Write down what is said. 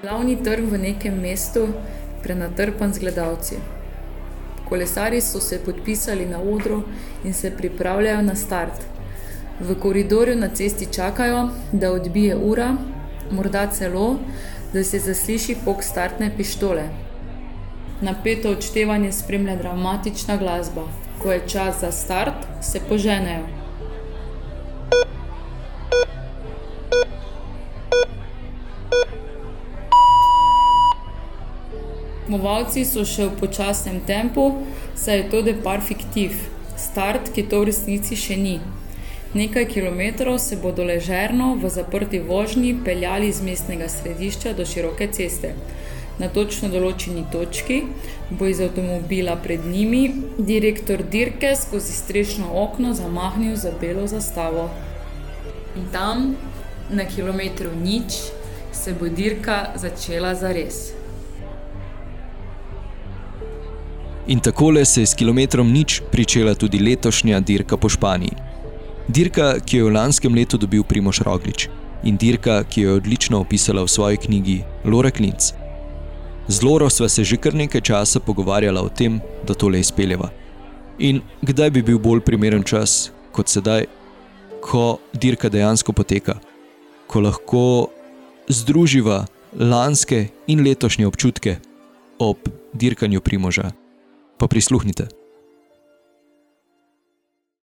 Glavni trg v nekem mestu je prenatrpan z gledalci. Kolesari so se podpisali na odru in se pripravljajo na start. V koridorju na cesti čakajo, da odbije ura, morda celo, da se zasliši pok startne pištole. Napeto odštevanje spremlja dramatična glasba. Ko je čas za start, se poženejo. Tekmovalci so še v počasnem tempu, saj je to depar fiktiv, start, ki to v resnici še ni. Nekaj kilometrov se bodo ležerno v zaprti vožnji peljali iz mestnega središča do široke ceste. Na točno določeni točki bo iz avtomobila pred njimi direktor dirke skozi strešno okno zamahnil za belo zastavo. In tam, na kilometru nič, se bo dirka začela zares. In tako se je s kilometrom nič pričela tudi letošnja dirka po Španiji. Dirka, ki jo je v lanskem letu dobil Primoš Roglič in dirka, ki jo je odlično opisala v svoji knjigi Lora Klinc. Z Loro sva se že kar nekaj časa pogovarjala o tem, da tole izpeljeva. In kdaj bi bil bolj primeren čas kot sedaj, ko dirka dejansko poteka, ko lahko združiva lanske in letošnje občutke ob dirkanju Primoža pa prisluhnite.